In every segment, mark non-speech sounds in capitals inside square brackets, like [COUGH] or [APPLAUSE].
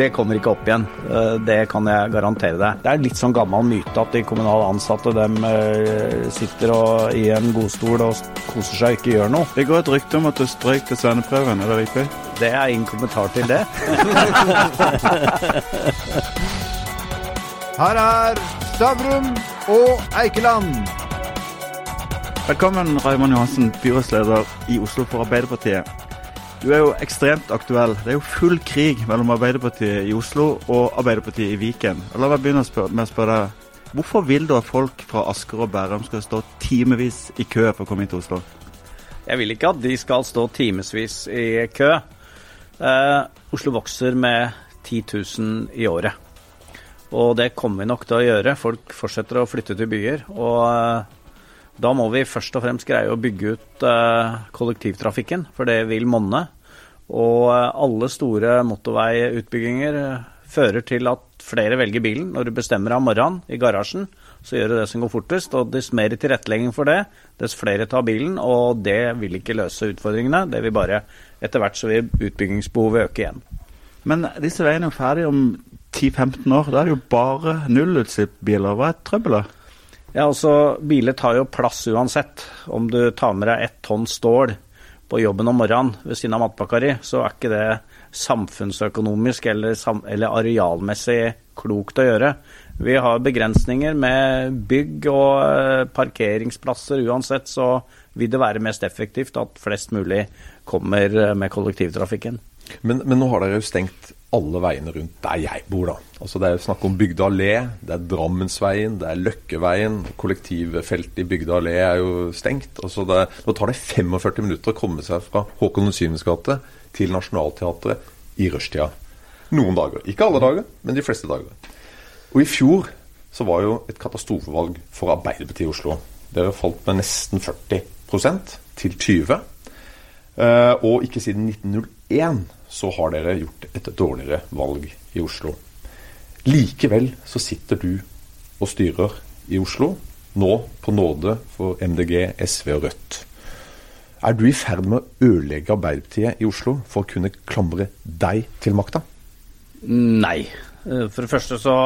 det kommer ikke opp igjen. Eh, det kan jeg garantere deg. Det er litt sånn gammel myte at de kommunale ansatte dem eh, sitter og, i en godstol og koser seg og ikke gjør noe. Det går et rykte om at du strøyk til svenneprøven, er det riktig? Det er ingen kommentar til det. [LAUGHS] Her er Stavrum og Eikeland. Velkommen, Raymond Johansen, byrådsleder i Oslo for Arbeiderpartiet. Du er jo ekstremt aktuell. Det er jo full krig mellom Arbeiderpartiet i Oslo og Arbeiderpartiet i Viken. La meg begynne med å spørre deg. Hvorfor vil du at folk fra Asker og Bærum skal stå timevis i kø for å komme inn til Oslo? Jeg vil ikke at de skal stå timevis i kø. Eh, Oslo vokser med 10 000 i året. Og det kommer vi nok til å gjøre. Folk fortsetter å flytte til byer. Og eh, da må vi først og fremst greie å bygge ut eh, kollektivtrafikken, for det vil monne. Og eh, alle store motorveiutbygginger eh, fører til at flere velger bilen. Når du bestemmer deg om morgenen i garasjen, så gjør du det som går fortest. Og dess mer tilrettelegging for det, dess flere tar bilen. Og det vil ikke løse utfordringene. Det vil bare Etter hvert så vil utbyggingsbehovet øke igjen. Men disse veiene er jo ferdige om 10-15 år. Da er det jo bare nullutslippsbiler. Hva er trøbbelet? Ja, altså, Biler tar jo plass uansett. Om du tar med deg ett tonn stål på jobben om morgenen ved siden av matpakka di, så er ikke det samfunnsøkonomisk eller, eller, arealmessig klokt å gjøre. Vi har begrensninger med bygg og eh, parkeringsplasser. Uansett så vil det være mest effektivt at flest mulig kommer eh, med kollektivtrafikken. Men, men nå har dere jo stengt alle veiene rundt der jeg bor, da. Altså Det er snakk om Bygda allé, det er Drammensveien, det er Løkkeveien. Kollektivfeltet i Bygda allé er jo stengt. Altså det, nå tar det 45 minutter å komme seg fra Håkon 7. gate til Nationaltheatret i rushtida. Noen dager. Ikke alle dager, men de fleste dager. Og i fjor så var jo et katastrofevalg for Arbeiderpartiet i Oslo. Dere falt med nesten 40% til 20 eh, Og ikke siden 1901 så har dere gjort et dårligere valg i Oslo. Likevel så sitter du og styrer i Oslo, nå på nåde for MDG, SV og Rødt. Er du i ferd med å ødelegge Arbeiderpartiet i Oslo for å kunne klamre deg til makta? Nei. Eh, for det første så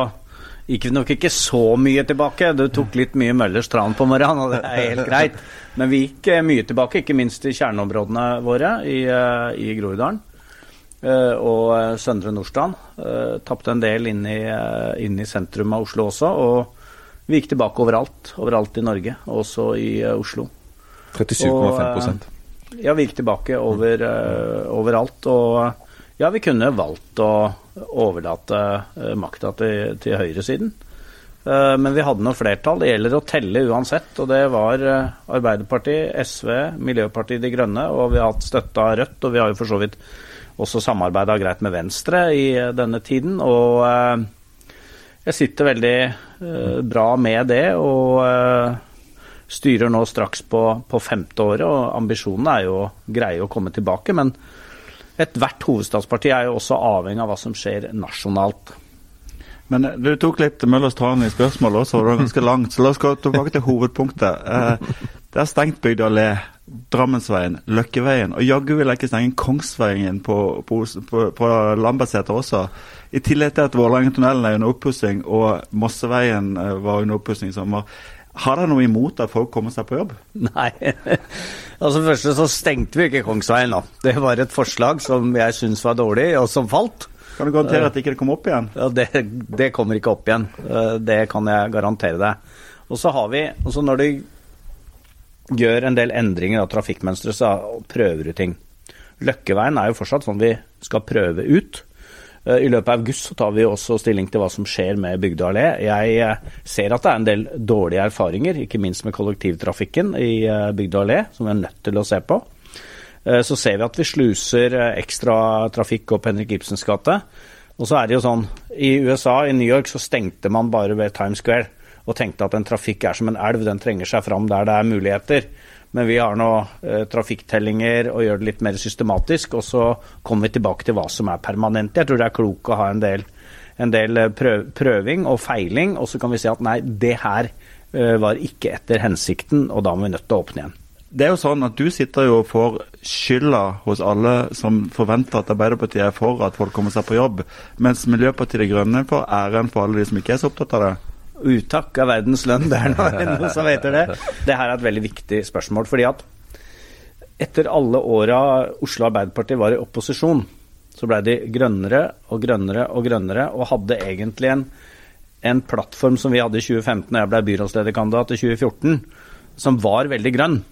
gikk vi nok ikke så mye tilbake. Det tok litt mye Møllers tran på morgenen, og det er helt [LAUGHS] greit. Men vi gikk eh, mye tilbake, ikke minst i kjerneområdene våre i, eh, i Groruddalen. Eh, og eh, Søndre Nordstrand. Uh, Tapte en del inn i, inn i, sentrum av Oslo også. Og vi gikk tilbake overalt. Overalt i Norge, også i Oslo. 37,5 Ja, vi gikk tilbake over, overalt. Og ja, vi kunne valgt å overlate makta til, til høyresiden. Men vi hadde noe flertall. Det gjelder å telle uansett. Og det var Arbeiderpartiet, SV, Miljøpartiet De Grønne, og vi har hatt støtte av Rødt. Og vi har jo for så vidt også samarbeida greit med Venstre i eh, denne tiden. Og eh, jeg sitter veldig eh, bra med det. og styrer nå straks på, på femte året, og ambisjonen er jo å greie å komme tilbake. Men ethvert hovedstadsparti er jo også avhengig av hva som skjer nasjonalt. Men du tok litt Møllers tran i spørsmålet også, og det var ganske langt. Så la oss gå tilbake til hovedpunktet. Det er stengt Bygd allé Drammensveien, Løkkeveien. Og jaggu vil jeg ikke stenge Kongsveien på, på, på, på Lambertseter også. I tillegg til at Vålerengetunnelen er under oppussing, og Mosseveien eh, var under oppussing i sommer. Har dere noe imot at folk kommer seg på jobb? Nei. [LAUGHS] altså Først så stengte vi ikke Kongsveien, da. Det var et forslag som jeg syns var dårlig, og som falt. Kan du garantere at det ikke kommer opp igjen? Ja, det, det kommer ikke opp igjen. Eh, det kan jeg garantere deg. Og så har vi, også når du gjør en del endringer av trafikkmønsteret så prøver du ting. Løkkeveien er jo fortsatt sånn vi skal prøve ut. Eh, I løpet av august så tar vi også stilling til hva som skjer med Bygdøy allé. Jeg eh, ser at det er en del dårlige erfaringer, ikke minst med kollektivtrafikken i Bygdøy allé, som vi er nødt til å se på. Så ser vi at vi sluser ekstra trafikk opp Henrik Ibsens gate. Og så er det jo sånn, i USA, i New York, så stengte man bare ved Times Square og tenkte at en trafikk er som en elv, den trenger seg fram der det er muligheter. Men vi har nå eh, trafikktellinger og gjør det litt mer systematisk. Og så kommer vi tilbake til hva som er permanent. Jeg tror det er klokt å ha en del, en del eh, prøv, prøving og feiling, og så kan vi si at nei, det her eh, var ikke etter hensikten, og da må vi nødt til å åpne igjen. Det er jo sånn at du sitter jo og får skylda hos alle som forventer at Arbeiderpartiet er for at folk kommer seg på jobb, mens Miljøpartiet De Grønne får æren for alle de som ikke er så opptatt av det. Utakk av verdens lønn, det er noe, noe som heter det. Det her er et veldig viktig spørsmål. fordi at etter alle åra Oslo Arbeiderparti var i opposisjon, så blei de grønnere og grønnere og grønnere, og hadde egentlig en, en plattform som vi hadde i 2015 da jeg ble byrådslederkandidat i 2014, som var veldig grønn.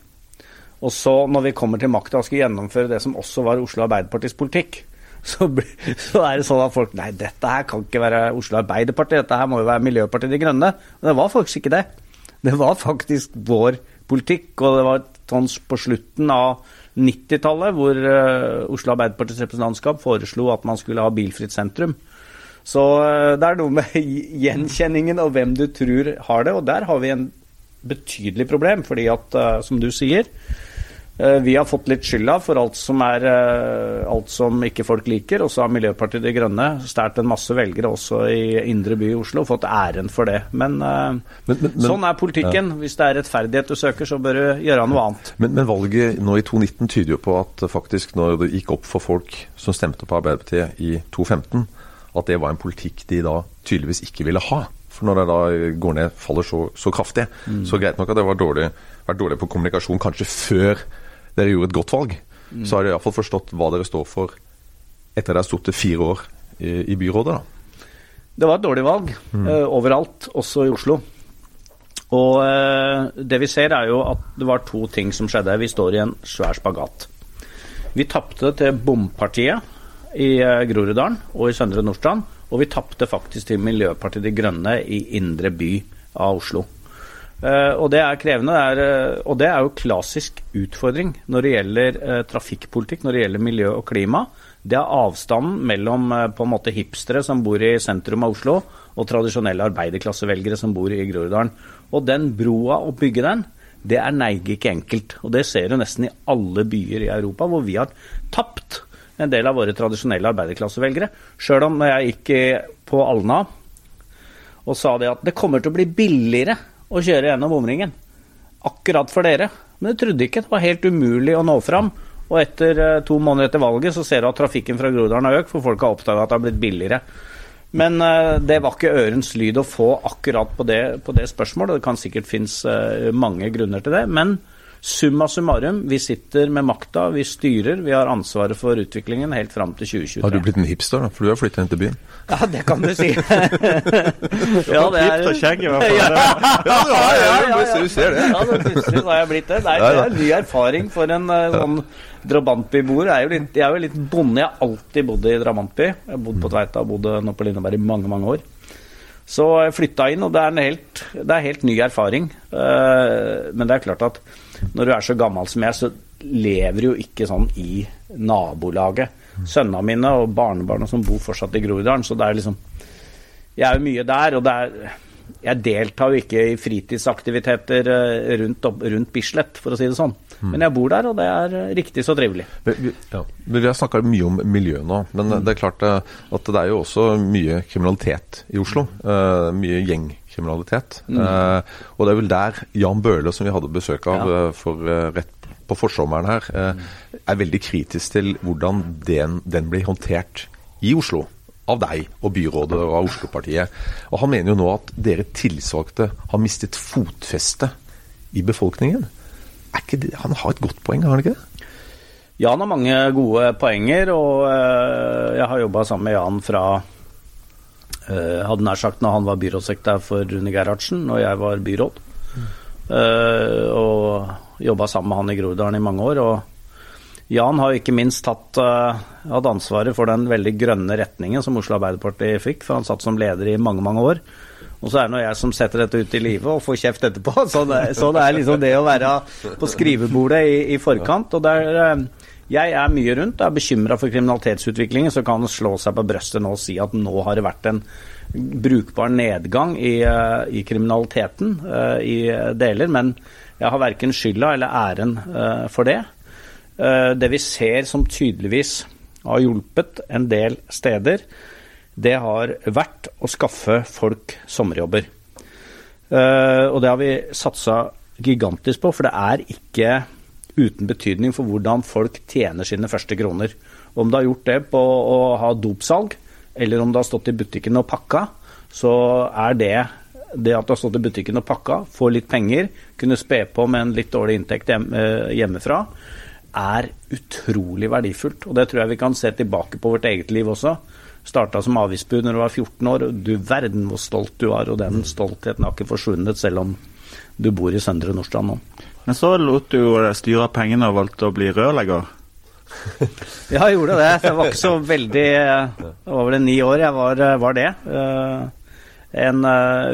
Og så, når vi kommer til makta og skal gjennomføre det som også var Oslo Arbeiderpartis politikk, så, så, er det sånn at folk Nei, dette her kan ikke være Oslo Arbeiderparti, dette her må jo være Miljøpartiet De Grønne. Men det var faktisk ikke det. Det var faktisk vår politikk, og det var sånn på slutten av 90-tallet hvor uh, Oslo Arbeiderpartis representantskap foreslo at man skulle ha bilfritt sentrum. Så uh, det er noe med [LAUGHS] gjenkjenningen og hvem du tror har det, og der har vi en betydelig problem, fordi at, uh, som du sier, Eh, vi har fått litt skylda for alt som, er, eh, alt som ikke folk liker. Og så har Miljøpartiet De Grønne stært en masse velgere også i indre by i Oslo og fått æren for det. Men, eh, men, men, men sånn er politikken. Ja. Hvis det er rettferdighet du søker, så bør du gjøre noe annet. Men, valget nå i 2019 tyder jo på at faktisk når det gikk opp for folk som stemte på Arbeiderpartiet i 2015, at det var en politikk de da tydeligvis ikke ville ha. For når det da går ned, faller så, så kraftig, mm. så greit nok at det var dårlig, vært dårlig på kommunikasjon kanskje før dere gjorde et godt valg, mm. så har dere iallfall forstått hva dere står for etter dere har sittet fire år i, i, byrådet. da. Det var et dårlig valg mm. uh, overalt, også i Oslo. Og uh, det vi ser, er jo at det var to ting som skjedde. Vi står i en svær spagat. Vi tapte til bompartiet i uh, Groruddalen og i Søndre Nordstrand. Og vi tapte faktisk til Miljøpartiet De Grønne i indre by av Oslo. Uh, og det er krevende, det er, uh, og det er jo klassisk utfordring når det gjelder uh, trafikkpolitikk, når det gjelder miljø og klima. Det er avstanden mellom på en måte hipstere som bor i sentrum av Oslo, og tradisjonelle arbeiderklassevelgere som bor i Groruddalen. Og den broa, å bygge den, det er neige ikke enkelt. Og det ser du nesten i alle byer i Europa, hvor vi har tapt en del av våre tradisjonelle arbeiderklassevelgere. Sjøl om jeg gikk på Alna og sa det at det kommer til å bli billigere å kjøre gjennom bomringen. Akkurat for dere. Men du trodde ikke. Det var helt umulig å nå fram. Og etter eh, to måneder etter valget så ser du at trafikken fra Groruddalen har økt, for folk har oppdaga at det har blitt billigere. Men uh, det var ikke ørens lyd å få akkurat på det, på det spørsmålet. Det kan sikkert finnes uh, mange grunner til det. Men Summa summarum, vi sitter med makta, vi styrer, vi har ansvaret for utviklingen helt fram til 2023. Har du blitt en hipster, da? For du har flytta inn til byen? Ja, det kan du si. [LAUGHS] ja, det er og kjegg, i hvert fall. ja, ja, ja, ja, du ser det. ja, plutselig har jeg blitt det. Nei, det er en ny erfaring for en uh, sånn drabantbyboer. Jeg, jeg er jo litt bonde. Jeg har alltid bodd i drabantby. Jeg har bodd på Tveita bodd nå på Lindeberg i mange, mange år. Så jeg flytta inn, og det er en helt, er helt ny erfaring. Uh, men det er klart at når du er så gammel som jeg, så lever du jo ikke sånn i nabolaget. Sønnene mine og barnebarna som bor fortsatt i Groruddalen, så det er liksom Jeg er jo mye der, og det er jeg deltar jo ikke i fritidsaktiviteter eh, rundt, rundt Bislett, for å si det sånn. Mm. Men jeg bor der, og det er eh, riktig så trivelig. Vi, ja. vi har snakka mye om miljø nå, men mm. det er klart eh, at det er jo også mye kriminalitet i Oslo. Uh, mye gjengkriminalitet. Mm. Uh, og det er vel der Jan Bøhler, som vi hadde besøk av ja. for uh, rett på forsommeren her, er veldig kritisk til hvordan den, den blir håndtert i Oslo av deg og byrådet og av Oslo-partiet. Og Han mener jo nå at dere tillitsvalgte har mistet fotfeste i befolkningen. Det, han har et godt poeng, har han ikke det? Jan har mange gode poenger, og øh, jeg har jobba sammen med Jan fra øh, hadde nær sagt når han var byrådssekretær for Rune Gerhardsen, og jeg var byråd. Mm. Og jobba sammen med han i Groruddalen i mange år. og Jan har ikke minst tatt, uh, hatt ansvaret for den veldig grønne retningen som Oslo Arbeiderparti fikk, for han satt som leder i mange, mange år. Og så er det nå jeg som setter dette ut i livet og får kjeft etterpå. [LAUGHS] Så det, så det er liksom det å være på skrivebordet i, i forkant. Og der, uh, jeg er mye rundt, er bekymra for kriminalitetsutviklingen. Så kan slå seg på brøstet nå og si at nå har det vært en brukbar nedgang i, uh, i kriminaliteten i deler. Men jeg har verken skylda eller æren for det. Eh, det vi ser som tydeligvis har hjulpet en del steder, det har vært å skaffe folk sommerjobber. Eh, og det har vi satsa gigantisk på, for det er ikke uten betydning for hvordan folk tjener sine første kroner. Om du har gjort det på å ha dopsalg, eller om du har stått i butikken og pakka, så er det det at du har stått i butikken og pakka, får litt penger, kunne spe på med en litt dårlig inntekt eh, hjemmefra, er utrolig verdifullt. Og det tror jeg vi kan se tilbake på vårt eget liv også. Starta som avisbud når du var 14 år, og du verden hvor stolt du var. Og den stoltheten har ikke forsvunnet, selv om du bor i Søndre Nordstrand nå. Men så lot du jo styre pengene og valgte å bli rørlegger. [LAUGHS] ja, jeg gjorde det. Det var ikke så veldig Det var vel ni år jeg var, var det. En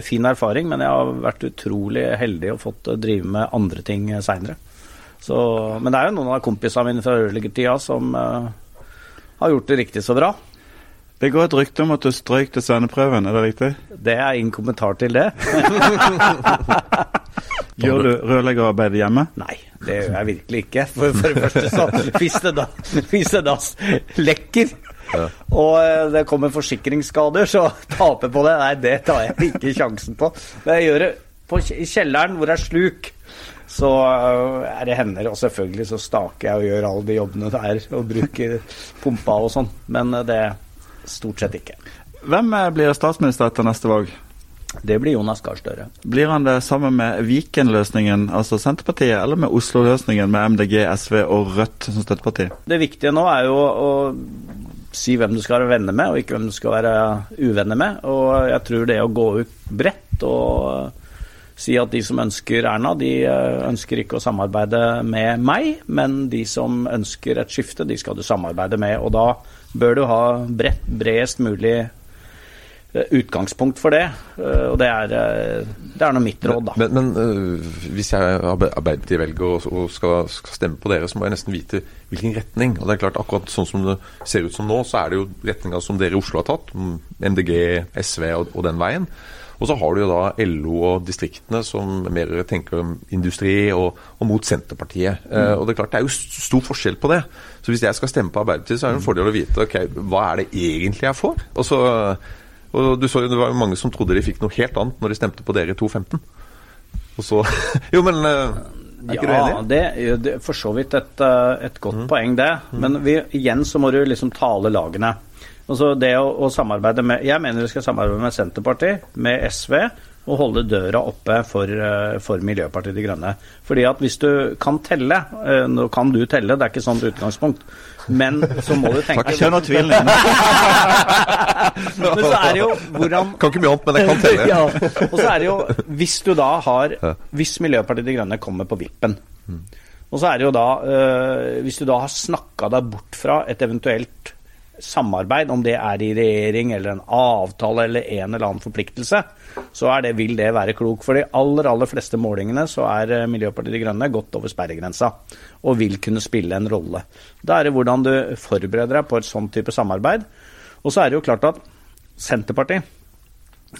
fin erfaring, men jeg har vært utrolig heldig og fått drive med andre ting seinere. Men det er jo noen av kompisene mine fra rørleggertida som har gjort det riktig så bra. Det går et rykte om at du strøyk til svenneprøven, er det riktig? Det er ingen kommentar til det. [LAUGHS] Gjør du rørleggerarbeid hjemme? Nei, det gjør jeg virkelig ikke. For, for det første så hvis det da, hvis det da lekker ja. Og eh, det kommer forsikringsskader, så taper på det. Nei, det tar jeg ikke sjansen på. Men jeg gjør det på, i kjelleren hvor det er sluk. Så eh, er det hender, og selvfølgelig så staker jeg og gjør alle de jobbene der og bruker pumpa og sånn. Men eh, det stort sett ikke. Hvem blir statsminister etter neste valg? Det blir Jonas Gahr Støre. Blir han det sammen med Viken-løsningen, altså Senterpartiet, eller med Oslo-løsningen med MDG, SV og Rødt som støtteparti? Det viktige nå er jo å si hvem du skal være venner med, og ikke hvem du skal være uvenner med. Og jeg tror det å gå ut bredt og si at de som ønsker Erna, de eh, ønsker ikke å samarbeide med meg, men de som ønsker et skifte, de skal du samarbeide med. Og da bør du ha bredt, bredest mulig eh, utgangspunkt for det. Eh, og det er, det er nå mitt råd, da. Men, men, hvis jeg Arbeiderpartiet velger og, skal, skal, stemme på dere, så må jeg nesten vite hvilken retning. Og det er klart akkurat sånn som det ser ut som nå, så er det jo retninga som dere i Oslo har tatt. MDG, SV og, og den veien. Og så har du jo da LO og distriktene som mer tenker om industri, og, og mot Senterpartiet. Mm. Uh, og Det er klart det er jo stor forskjell på det. Så hvis jeg skal stemme på Arbeiderpartiet, så er det en fordel å vite ok, hva er det egentlig jeg får. Og, så, og du så jo Det var jo mange som trodde de fikk noe helt annet når de stemte på dere i 2015. Og så [LAUGHS] Jo, men uh, ja? Det er for så vidt et, eh, et godt mm. poeng, det. Mm. Men vi, igjen så må du liksom tale lagene. Altså det å, å, samarbeide med Jeg mener vi skal samarbeide med Senterpartiet, med SV, og holde døra oppe for, eh, for, Miljøpartiet De Grønne. Fordi at hvis du kan telle eh, Nå kan du telle, det er ikke sånn utgangspunkt. Men så må du tenke Takk, skjønner tvilen. [LAUGHS] men så er det jo hvordan Kan ikke mye annet, men jeg kan telle. [LAUGHS] ja. Og så er det jo Hvis du da har Hvis Miljøpartiet De Grønne kommer på vippen mm. og så er det jo da, øh, Hvis du da har snakka deg bort fra et eventuelt samarbeid, om det er i regjering eller en avtale eller en eller annen forpliktelse, så det, vil det være klok. For de aller, aller fleste målingene så er eh, Miljøpartiet De Grønne godt over sperregrensa og vil kunne spille en rolle. Da er det hvordan du forbereder deg på et sånn type samarbeid. Og så er det jo klart at Senterpartiet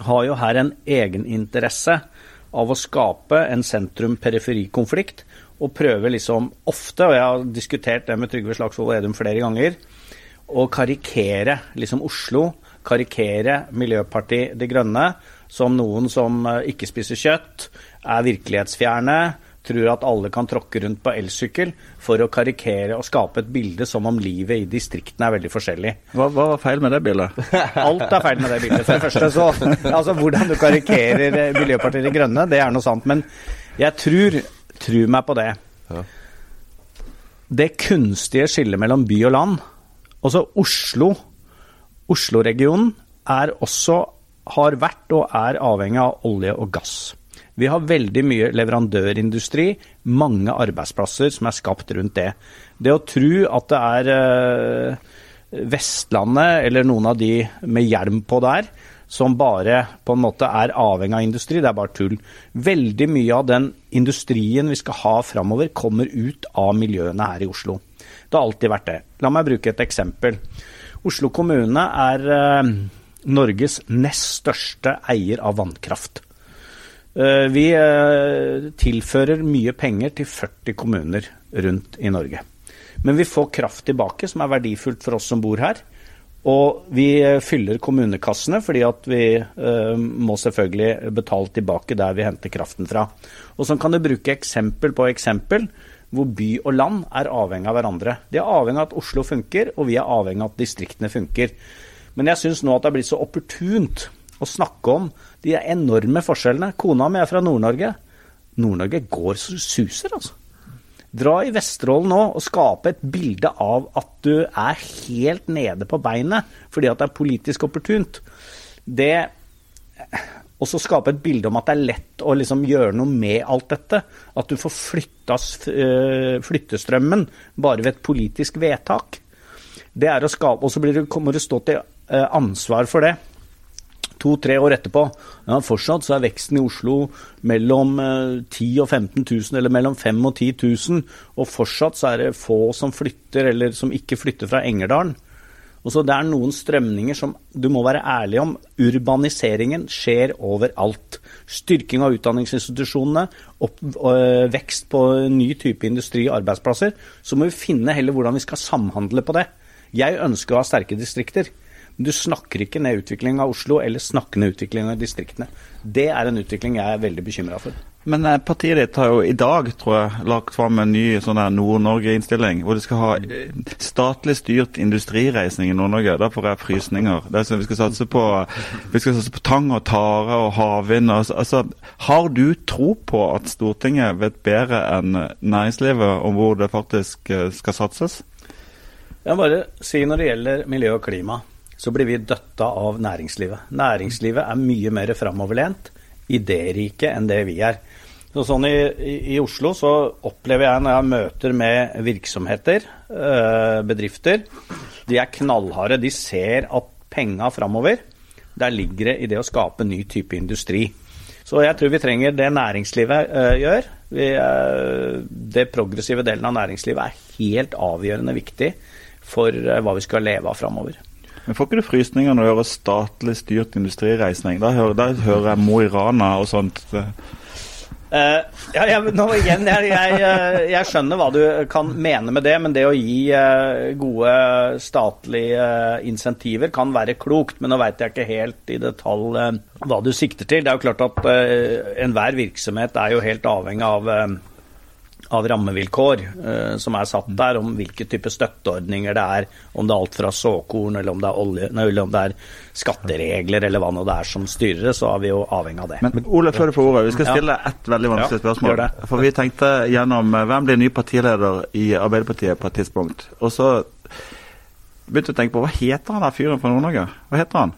har jo her en egeninteresse av å skape en sentrum-periferi-konflikt og prøve liksom ofte, og jeg har diskutert det med Trygve Slagsvold Vedum flere ganger, å karikere liksom Oslo, karikere Miljøpartiet De Grønne som noen som eh, ikke spiser kjøtt, er virkelighetsfjerne, tror at alle kan tråkke rundt på elsykkel, for å karikere og skape et bilde som om livet i distriktene er veldig forskjellig. Hva, hva var feil med det bildet? Alt er feil med det bildet. For det første så Altså, hvordan du karikerer eh, Miljøpartiet De Grønne, det er noe sant. Men jeg tror, tror meg på det. Ja. Det kunstige skillet mellom by og land Altså Oslo, Oslo-regionen er også, har vært og er avhengig av olje og gass. Vi har veldig mye leverandørindustri, mange arbeidsplasser som er skapt rundt det. Det å tro at det er eh, Vestlandet eller noen av de med hjelm på der, som bare på en måte er avhengig av industri, det er bare tull. Veldig mye av den industrien vi skal ha framover, kommer ut av miljøene her i Oslo. Det har alltid vært det. La meg bruke et eksempel. Oslo kommune er eh, Norges nest største eier av vannkraft. Eh, vi eh, tilfører mye penger til 40 kommuner rundt i Norge. Men vi får kraft tilbake, som er verdifullt for oss som bor her. Og vi eh, fyller kommunekassene, fordi at vi eh, må selvfølgelig betale tilbake der vi henter kraften fra. Og så kan du bruke eksempel på eksempel hvor by og land er avhengig av hverandre. De er avhengig av at Oslo funker, og vi er avhengig av at distriktene funker. Men jeg syns nå at det er blitt så opportunt å snakke om de enorme forskjellene. Kona mi er fra Nord-Norge. Nord-Norge går så suser, altså. Dra i Vesterålen nå og skape et bilde av at du er helt nede på beinet fordi at det er politisk opportunt. Det og så skape et bilde om at det er lett å liksom gjøre noe med alt dette. At du får eh, flyttestrømmen bare ved et politisk vedtak. Det er å skape, Og så kommer du stå til eh, ansvar for det to-tre år etterpå. Ja, fortsatt så er veksten i Oslo mellom 10 og 15 000, eller mellom 5 og 10 000. Og fortsatt så er det få som flytter, eller som ikke flytter fra Engerdalen. Og så Det er noen strømninger som du må være ærlig om. Urbaniseringen skjer overalt. Styrking av utdanningsinstitusjonene, opp, øh, vekst på ny type industri og arbeidsplasser. Så må vi finne heller hvordan vi skal samhandle på det. Jeg ønsker å ha sterke distrikter. Men du snakker ikke ned utviklingen av Oslo eller snakker ned utviklingen av distriktene. Det er en utvikling jeg er veldig bekymra for. Men eh, partiet ditt har jo i dag, tror jeg, lagt fram en ny sånn Nord-Norge-innstilling. Hvor de skal ha eh, statlig styrt industrireisning i Nord-Norge. Da får jeg frysninger. Det er sånn, vi, skal satse på, vi skal satse på tang og tare og havvind. Altså, har du tro på at Stortinget vet bedre enn næringslivet om hvor det faktisk eh, skal satses? Jeg må bare si når det gjelder miljø og klima, så blir vi døtta av næringslivet. Næringslivet er mye mer framoverlent, idérike enn det vi er. Så sånn i, i, Oslo så opplever jeg når jeg møter med virksomheter, øh, bedrifter, de er knallharde. De ser at penga framover, der ligger det i det å skape ny type industri. Så jeg tror vi trenger det næringslivet øh, gjør. Vi, øh, det progressive delen av næringslivet er helt avgjørende viktig for hva vi skal leve av framover. Men Får ikke du frysninger når du hører statlig styrt industrireisning? Da hører, da hører jeg Mo i Rana og sånt. Uh, ja, jeg, nå, igjen, jeg, jeg, eh, jeg, skjønner hva du kan mene med det, men det å gi uh, gode statlige uh, insentiver kan være klokt. Men nå veit jeg ikke helt i detalj hva du sikter til. Det er jo klart at enhver virksomhet er jo helt avhengig av av rammevilkår eh, som er satt der, om hvilke type støtteordninger det er, om det er alt fra såkorn, eller om det er, olje, nei, om det er skatteregler, eller hva nå det er som styrer det, så er vi jo avhengig av det. Men Ole, før du får ordet, vi skal stille ett veldig vanskelig spørsmål. For vi tenkte gjennom eh, hvem blir ny partileder i Arbeiderpartiet på et tidspunkt. Og så begynte vi å tenke på hva heter han der fyren fra Nord-Norge? Hva heter han?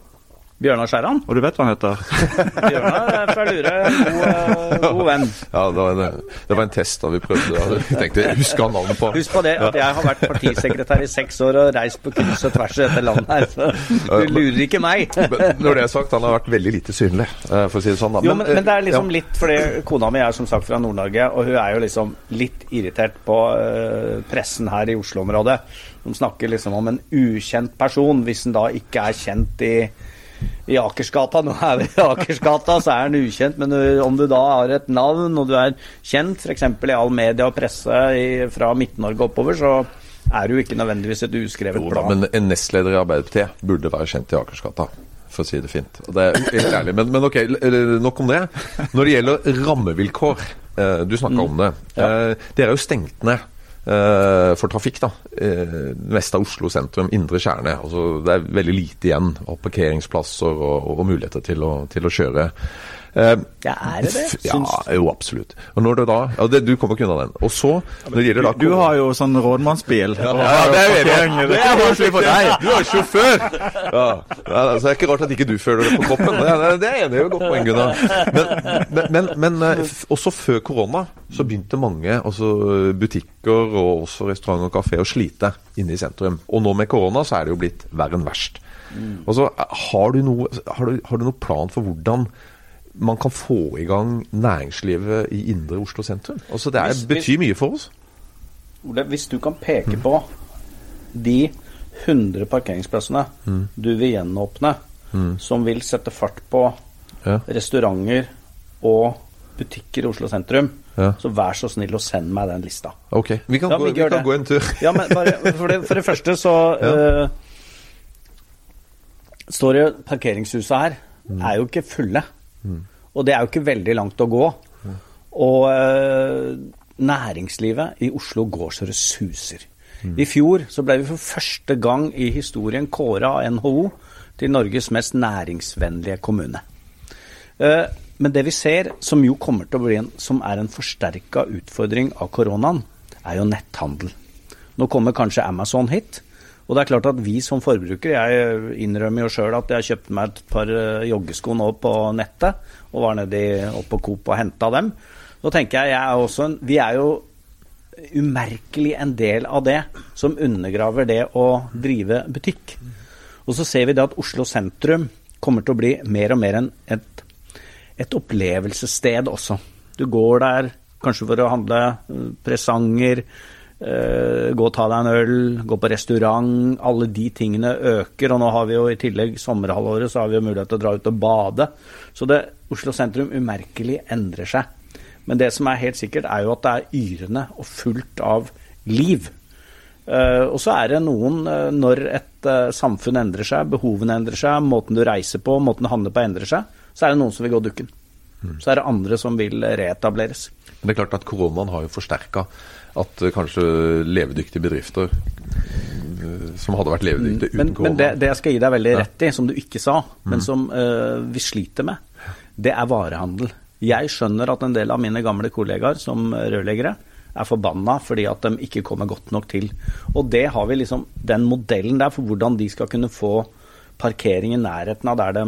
Bjørnar Skjæran. Og du vet hva han heter? [LAUGHS] Bjørnar fra Lure, god, eh, god venn. Ja, det var, en, det var en test da vi prøvde. Vi tenkte, Husk han navnet på Husk på det at jeg har vært partisekretær i seks år og reist på kryss og tvers i dette landet her, så du lurer ikke meg. [LAUGHS] Men når det er sagt, han har vært veldig lite synlig, eh, for å si det sånn. Da. Jo, men, men, det er liksom ja. litt fordi kona mi er som sagt fra Nord-Norge, og hun er jo liksom litt irritert på uh, pressen her i Oslo-området. De snakker liksom om en ukjent person, hvis en da ikke er kjent i i Akersgata. Nå er vi i Akersgata, så er den ukjent. Men om du da har et navn, og du er kjent f.eks. i all media og presse i, fra Midt-Norge oppover, så er du ikke nødvendigvis et uskrevet blad. Men en nestleder i Arbeiderpartiet burde være kjent i Akersgata for å si det fint. Det er helt ærlig. Men, men, ok, nok om det. Når det gjelder rammevilkår, eh, du snakka mm. om det. Ja. Eh, dere er jo stengt ned for trafikk. da. Uh, meste av Oslo sentrum, indre kjerne. Altså, det er veldig lite igjen av parkeringsplasser og, og muligheter til å, til å kjøre. Uh, ja, er det det? Ja, jo, absolutt. Og når det da, ja, det, Du kommer ikke unna den. Og så når det gjelder da Du, du har jo sånn rådmannsbil. Ja, ja, det er Det er vanskelig for deg! Du er sjåfør! Ja, så Det er ikke rart at ikke du føler det på kroppen. Det, det, det er enig i. Godt poeng, Gunnar. Men, men, men, men, også før korona så begynte mange altså butikker og også restauranter og kafé å slite inne i sentrum. Og nå med korona så er det jo blitt verre enn verst. Mm. Og så har du, noe, har, du, har du noen plan for hvordan man kan få i gang næringslivet i indre Oslo sentrum. Altså Det er, hvis, betyr mye for oss. Ole, hvis du kan peke mm. på de 100 parkeringsplassene mm. du vil gjenåpne, mm. som vil sette fart på ja. restauranter og butikker i Oslo sentrum, ja. så vær så snill og send meg den lista. Ok, Vi kan, ja, gå, vi vi kan gå, en tur. ja, men bare, for, det, for det første så [LAUGHS] uh, står det Parkeringshuset her mm. er jo ikke fulle. Mm. Og det er jo ikke veldig langt å gå. Mm. Og uh, næringslivet i Oslo går så det suser. I fjor så ble vi for første gang i historien kåra av NHO til Norges mest næringsvennlige kommune. Uh, Men det vi ser, som jo kommer til å bli en, som en forsterka utfordring av koronaen, er jo netthandel. Nå kommer kanskje Amazon hit. Og det er klart at vi som forbrukere, jeg innrømmer jo sjøl at jeg kjøpte meg et par eh, joggesko nå på nettet, og var nedi opp på Coop og henta dem. Nå tenker jeg, jeg er også en, Vi er jo umerkelig en del av det som undergraver det å drive butikk. Og så ser vi det at Oslo sentrum kommer til å bli mer og mer enn et, et opplevelsessted også. Du går der kanskje for å handle eh, presanger, gå og ta deg en øl, gå på restaurant. Alle de tingene øker. Og nå har vi jo i tillegg sommerhalvåret så har vi jo mulighet til å dra ut og bade. Så det, Oslo sentrum umerkelig endrer seg. Men det som er helt sikkert, er jo at det er yrende og fullt av liv. Eh, og så er det noen, eh, når et eh, samfunn endrer seg, behovene endrer seg, måten du reiser på, måten du handler på endrer seg, så er det noen som vil gå dukken. Så er det andre som vil reetableres. Men det er klart at koronaen har jo forsterka at eh, kanskje levedyktige bedrifter eh, som hadde vært levedyktige uten Men, men det, det jeg skal gi deg veldig rett i, som du ikke sa, men som uh, vi sliter med, det er varehandel. Jeg skjønner at en del av mine gamle kollegaer som rørleggere er forbanna fordi at de ikke kommer godt nok til. Og det har vi liksom, den modellen der for hvordan de skal kunne få parkering i nærheten av der de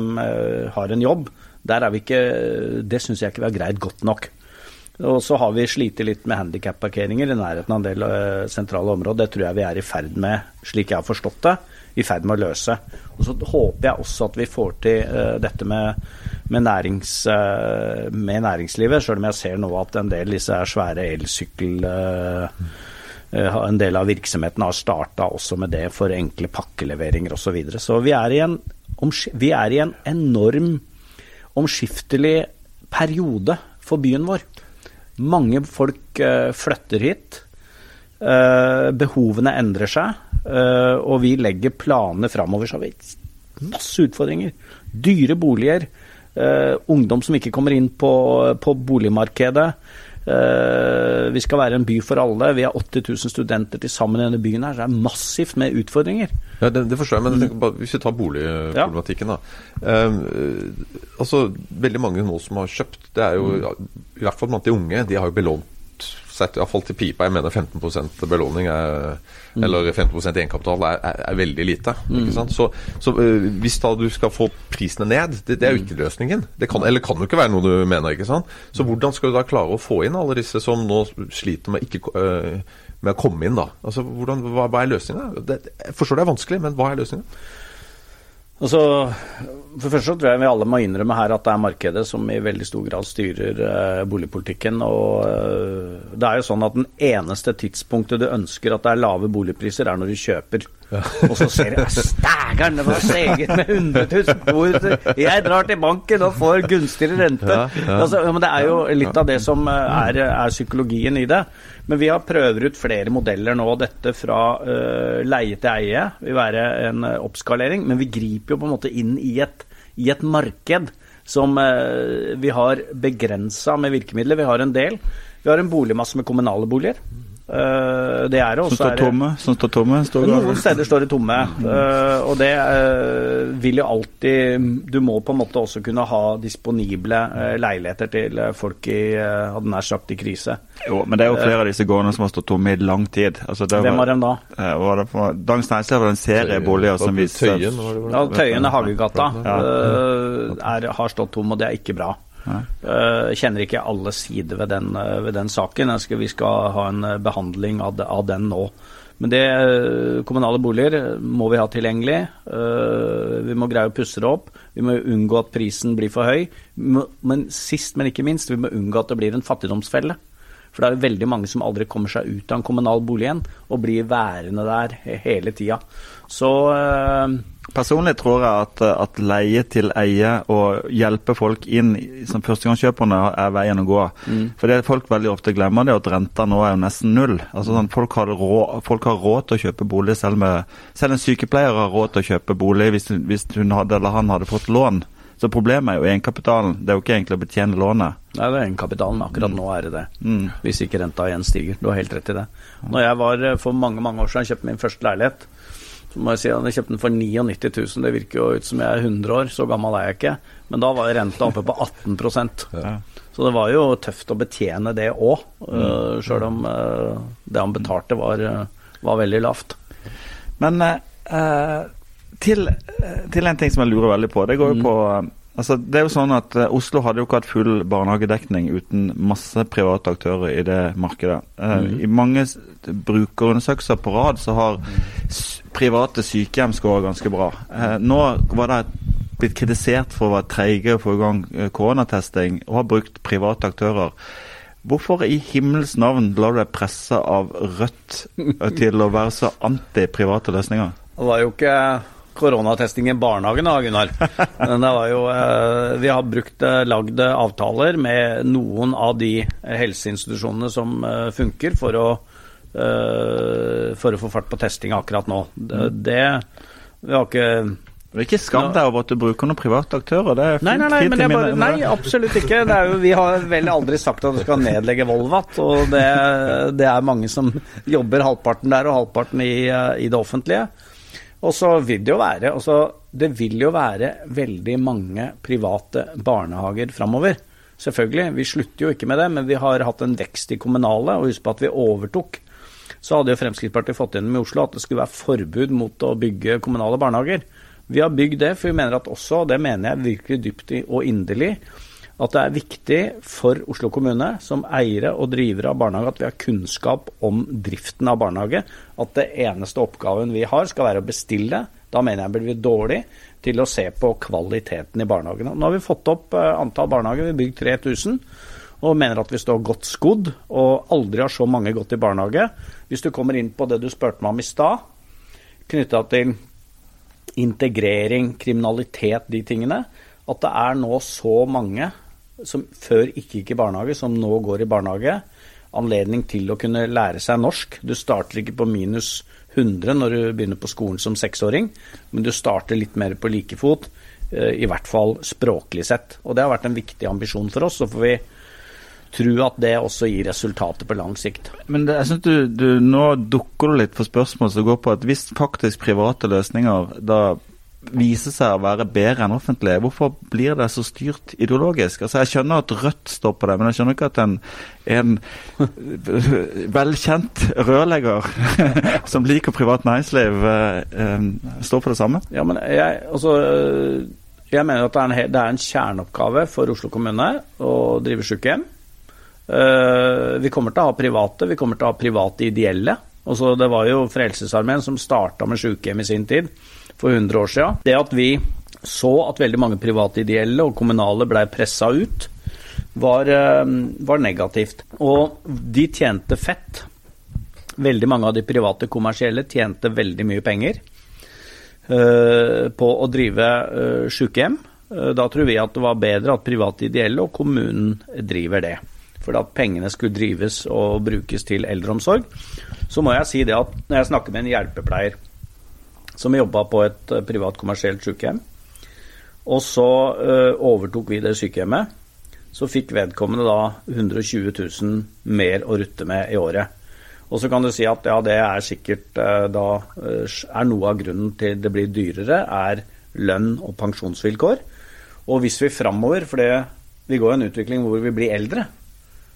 har en jobb, der er vi ikke, det syns jeg ikke vi har greid godt nok. Og så har vi slitt litt med handikapparkeringer i nærheten av en del eh, sentrale områder. Det tror jeg vi er i ferd med, slik jeg har forstått det, i ferd med å løse. Og så håper jeg også at vi får til eh, dette med, med, nærings, eh, med næringslivet, sjøl om jeg ser nå at en del disse svære elsykkel... en del av virksomheten har starta også med det for enkle pakkeleveringer osv. Så, videre. så vi er, i en, vi er i en enorm omskiftelig periode for byen vår. Mange folk eh, flytter hit. Eh, behovene endrer seg. eh, og vi legger planer framover, så har vi masse utfordringer. Dyre boliger. ungdom som ikke kommer inn på, på boligmarkedet. Eh, vi skal være en by for alle. Vi har 80 000 studenter til sammen i denne byen. her, så Det er massivt med utfordringer. Ja, det, det forstår jeg, men jeg bare, hvis vi tar boligproblematikken, da. Eh, altså, veldig mange nå som har kjøpt, det er jo i hvert fall blant de unge, de har jo belånt sett iallfall til pipa. Jeg mener 15 belåning er, eller 15 egenkapital er, er, er veldig lite. sant? Så, så eh, hvis da du skal få prisene ned, det, det er jo ikke løsningen. Det kan, eller kan jo ikke være noe du mener. ikke sant? Så hvordan skal du da klare å få inn alle disse som nå sliter med, ikke, eh, med å komme inn? da? Altså, hvordan, hva, hva er løsninga? Jeg forstår det er vanskelig, men hva er løsninga? Altså, for det første tror jeg vi alle må innrømme her at det er markedet som i veldig stor grad styrer eh, boligpolitikken. og eh, Det er jo sånn at den eneste tidspunktet du ønsker at det er lave boligpriser, er når du kjøper. [LAUGHS] Og så ser du Stægeren, det var steget med 100 000 kroner! Jeg drar til banken og får gunstigere rente. Altså, ja, men det er jo litt av det som eh, er, er psykologien i det. Men vi har prøver ut flere modeller nå. Dette fra uh, leie til eie vil være en eh, oppskalering. Men vi griper jo på en måte inn i et, i et marked som uh, vi har begrensa med virkemidler. Vi har en del. Vi har en boligmasse med kommunale boliger. Eh, det er det. og Som står tomme? Som står tomme? Står noen steder står det tomme, eh, og det eh, vil jo alltid Du må på en måte også kunne ha disponible leiligheter til folk i hadde nær sagt i krise. Jo, men det er jo flere av disse gårdene som har stått tomme i lang tid. Altså, det Hvem var dem da? Eh, var det for, Dagens Næringsliv var det en serie boliger som viste Tøyen, var det vel? Ja, Tøyen er Hagegata ja. er, har stått tom, og det er ikke bra. Eh, kjenner ikke alle sider ved den, eh, ved den saken. Jeg skal, vi skal ha en eh, behandling av, av den nå. Men det kommunale boliger må vi ha tilgjengelig. Vi må greie å pusse det opp. Vi må unngå at prisen blir for høy. Men sist, men ikke minst, vi må unngå at det blir en fattigdomsfelle. For det er veldig mange som aldri kommer seg ut av en kommunal bolig igjen, og blir værende der hele tida. Så Personlig tror jeg at, at leie til eie og hjelpe folk inn som førstegangskjøperne er veien å gå. For det folk veldig ofte glemmer, det er at renta nå er jo nesten null. Altså sånn, folk, har råd, folk har råd til å kjøpe bolig, selv, med, selv en sykepleier har råd til å kjøpe bolig hvis, hvis hun hadde eller han hadde fått lån. Så problemet er jo egenkapitalen. Det er jo ikke egentlig å betjene lånet. Nei, det er egenkapitalen. Akkurat nå er det det. Mm. Hvis ikke renta igjen stiger. Du har helt rett i det. Når jeg var eh, for mange mange år siden kjøpte min første leilighet, så må jeg si at jeg kjøpte den for 99 000. Det virker jo ut som jeg er 100 år, så gammel er jeg ikke. Men da var renta oppe på 18 Ja. Så det var jo tøft å betjene det òg, Mm. sjøl om eh, det han betalte var, eh, var veldig lavt. Men eh, til, eh, til en ting som jeg lurer veldig på. Det går jo Mm. på Altså, det er jo sånn at Oslo hadde jo ikke hatt full barnehagedekning uten masse private aktører i det markedet. Mm. I mange brukerundersøkelser på rad så har s private sykehjem skåra ganske bra. Eh, nå var det blitt kritisert for å være treige å få i gang eh, koronatesting og har brukt private aktører. Hvorfor i himmels navn lar du deg presse av Rødt eh, til å være så anti private løsninger? Det var jo ikke koronatesting i barnehagen da, Gunnar. Men det var jo Vi har brukt lagd avtaler med noen av de helseinstitusjonene som funker for å for å få fart på testinga akkurat nå. Det, det Vi har ikke Det er ikke skam deg over at du bruker noen private aktører. Det er. Nei, nei, nei, men jeg bare, nei, absolutt ikke. Det jo, vi har vel aldri sagt at du skal nedlegge Volvat. Og det, det er mange som jobber halvparten der og halvparten i, eh, i det offentlige. Og så vil det jo være også, Det vil jo være veldig mange private barnehager framover. Selvfølgelig. Vi slutter jo ikke med det, men vi har hatt en vekst i kommunale. Og husk på at vi overtok. Så hadde jo Fremskrittspartiet fått gjennom i Oslo at det skulle være forbud mot å bygge kommunale barnehager. Vi har bygd det, for vi mener at også, og det mener jeg virkelig dypt og inderlig, at det er viktig for Oslo kommune som eiere og drivere av barnehage at vi har kunnskap om driften av barnehage. At det eneste oppgaven vi har skal være å bestille. Da mener jeg blir vi dårlig til å se på kvaliteten i barnehagene. Nå har vi fått opp eh, antall barnehager, vi har bygd 3000. Og mener at vi står godt skodd, og aldri har så mange gått i barnehage. Hvis du kommer inn på det du spurte meg om i stad, knytta til integrering, kriminalitet, de tingene, at det er nå så mange som før ikke gikk i barnehage, som nå går i barnehage. Anledning til å kunne lære seg norsk. Du starter ikke på minus 100 når du begynner på skolen som seksåring, men du starter litt mer på like fot, eh, i hvert fall språklig sett. Og det har vært en viktig ambisjon for oss. Så får vi tro at det også gir resultater på lang sikt. Men det, jeg synes du, du, nå dukker du litt for spørsmål som går på at hvis faktisk private løsninger da viser seg å være bedre enn offentlige, hvorfor blir det så styrt ideologisk? Altså Jeg skjønner at Rødt står på det, men jeg skjønner ikke at en, en [LAUGHS] velkjent rørlegger [LAUGHS] som liker privat næringsliv, eh, eh, står på det samme. Ja, men jeg, altså, øh, jeg mener at det er, en, det er en kjerneoppgave for Oslo kommune å drive sykehjem. Eh, vi kommer til å ha private, vi kommer til å ha private ideelle. Også det var jo Frelsesarmeen som starta med sykehjem i sin tid, for 100 år siden. Det at vi så at veldig mange private ideelle og kommunale blei pressa ut, var, eh, var negativt. Og de tjente fett. Veldig mange av de private kommersielle tjente veldig mye penger eh, på å drive sykehjem. Eh, da tror vi at det var bedre at private ideelle og kommunen driver det. For at pengene skulle drives og brukes til eldreomsorg. Så må jeg si det at når jeg snakker med en hjelpepleier som jobba på et eh, privat kommersielt sykehjem, og så eh, overtok vi det sykehjemmet, så fikk vedkommende da 120 000 mer å rutte med i året. Og så kan du si at ja, det er sikkert eh, da er noe av grunnen til det blir dyrere, er lønn og pensjonsvilkår. Og hvis vi framover, for det, vi går i en utvikling hvor vi blir eldre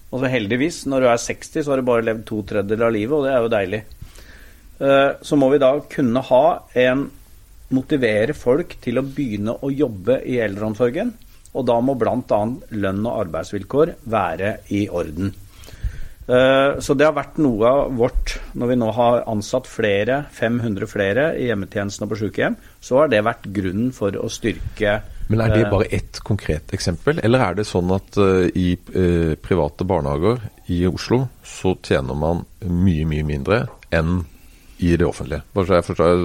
og så Heldigvis, når du er 60, så har du bare levd to tredjedeler av livet, og det er jo deilig. Eh, Så må vi da kunne ha en Motivere folk til å begynne å jobbe i eldreomsorgen. Og da må bl.a. lønn og arbeidsvilkår være i orden. Eh, Så det har vært noe av vårt Når vi nå har ansatt flere, 500 flere i hjemmetjenesten og på sykehjem, så har det vært grunnen for å styrke Men er det eh, bare ett konkret eksempel, eller er det sånn at eh, i eh, private barnehager i Oslo så tjener man mye, mye mindre enn i det offentlige? Jeg, forstår,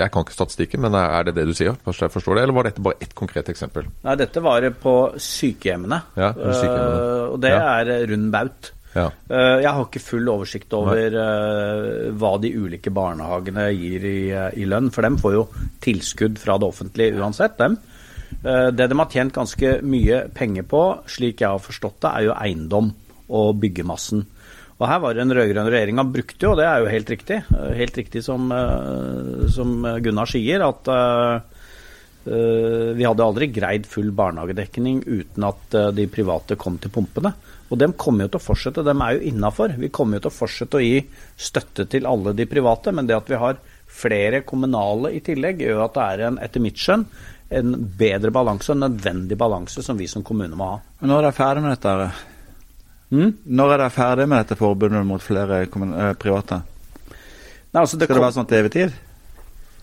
jeg kan ikke statistikken, men er det det du sier? Jeg forstår det, Eller var dette bare ett konkret eksempel? Nei, dette var på sykehjemmene. Ja, sykehjemmene. Uh, og det Ja. er rund baut. Ja. Uh, jeg har ikke full oversikt over uh, hva de ulike barnehagene gir i, i lønn, for dem får jo tilskudd fra det offentlige uansett, dem. Eh, Det de har tjent ganske mye penger på, slik jeg har forstått det, er jo eiendom og byggemassen. Og her var det en rød-grønn regjering han brukte jo, og det er jo helt riktig. eh, Helt riktig som, eh, som Gunnar sier, at vi hadde aldri greid full barnehagedekning uten at de private kom til pumpene. Og de kommer jo til å fortsette, de er jo innafor. Vi kommer jo til å fortsette å gi støtte til alle de private, men det at vi har flere kommunale i tillegg, gjør at det er en, etter mitt skjønn, en bedre balanse, en nødvendig balanse, som vi som kommune må ha. Men Når er dere ferdig med dette? Mm? Når er dere ferdig med dette forbudet mot flere eh, private? Nei, altså det, Skal det være sånn til evig tid?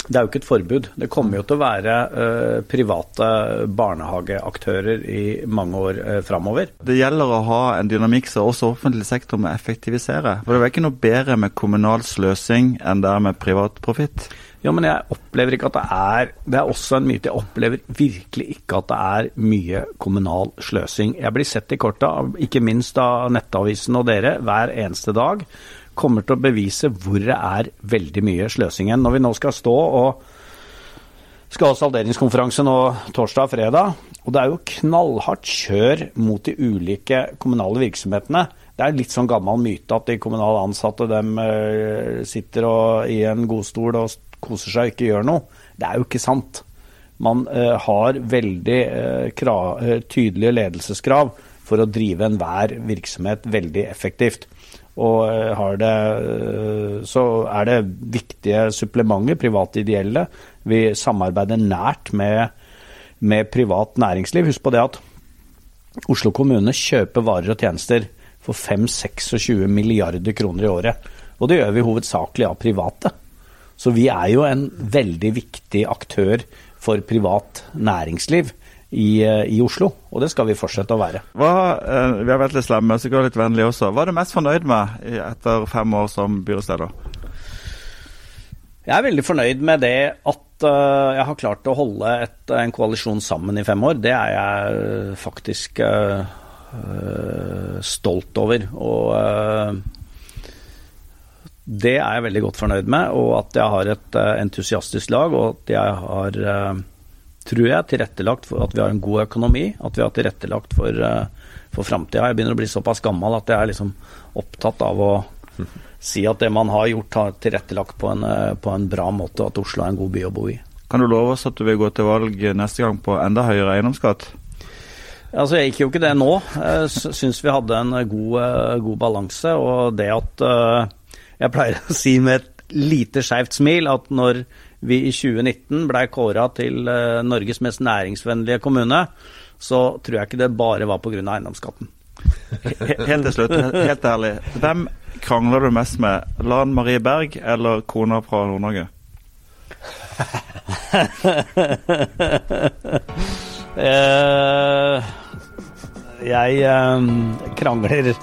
det er jo ikke et forbud. Det kommer jo til å være uh, private barnehageaktører i mange år uh, framover. Det gjelder å ha en dynamikk som også offentlig sektor må effektivisere. For det er ikke noe bedre med kommunal sløsing enn det er med privat profitt. Ja, men jeg opplever ikke at det er Det er også en myte. Jeg opplever virkelig ikke at det er mye kommunal sløsing. Jeg blir sett i korta, ikke minst av Nettavisen og dere, hver eneste dag. Kommer til å bevise hvor det er veldig mye sløsing igjen. Når vi nå skal stå og skal ha salderingskonferanse nå torsdag og fredag, og det er jo knallhardt kjør mot de ulike kommunale virksomhetene. Det er litt sånn gammel myte at de kommunale ansatte dem eh, sitter og, i en godstol og koser seg og ikke gjør noe. Det er jo ikke sant. Man uh, har veldig uh, krav, uh, tydelige ledelseskrav for å drive enhver virksomhet veldig effektivt. Og eh, det, eh, så er det viktige supplementer, private ideelle. Vi samarbeider nært med, med privat næringsliv. Husk på det at Oslo kommune kjøper varer og tjenester for 5-26 milliarder kroner i året. Og det gjør vi hovedsakelig av private. Så vi er jo en veldig viktig aktør for privat næringsliv i, eh, i Oslo, og det skal vi fortsette å være. Hva, eh, vi har vært litt slemme, så går litt vennlig også. Hva er du mest fornøyd med etter fem år som byrådsleder? Jeg er veldig fornøyd med det at eh, jeg har klart å holde et, en koalisjon sammen i fem år. Det er jeg faktisk eh, stolt over. Og eh, det er jeg veldig godt fornøyd med. Og at jeg har et eh, entusiastisk lag, og at jeg har, eh, tror jeg, tilrettelagt for at vi har en god økonomi. At vi har tilrettelagt for, uh, for framtida. Jeg begynner å bli såpass gammel at jeg er liksom opptatt av å [LAUGHS] si at det man har gjort, har tilrettelagt på en, eh, på en bra måte, og at Oslo er en god by å bo i. Kan du love oss at du vil gå til valg neste gang på enda høyere eiendomsskatt? Altså, Jeg gikk jo ikke det nå. Jeg sy- syns vi hadde en god, eh, god balanse. Og det at eh, Jeg pleier å si med et lite skeivt smil at når vi i 2019 blei kåra til eh, Norges mest næringsvennlige kommune, så tror jeg ikke det bare var pga. eiendomsskatten. Helt til slutt, helt ærlig. Hvem krangler du mest med? Lan Marie Berg eller kona fra Nord-Norge? [LAUGHS] Eh, jeg eh, krangler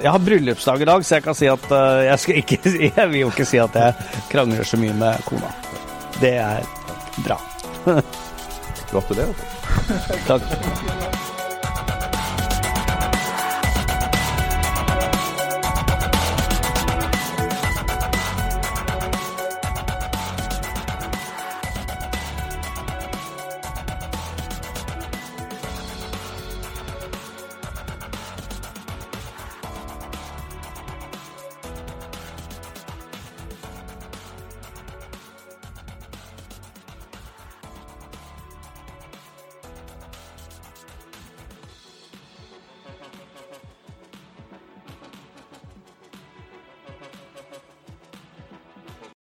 Jeg har bryllupsdag i dag, så jeg kan si at eh, jeg, skal ikke, [LAUGHS] jeg vil jo ikke si at jeg krangler så mye med kona. Det er bra. [LAUGHS] Gratulerer. Takk.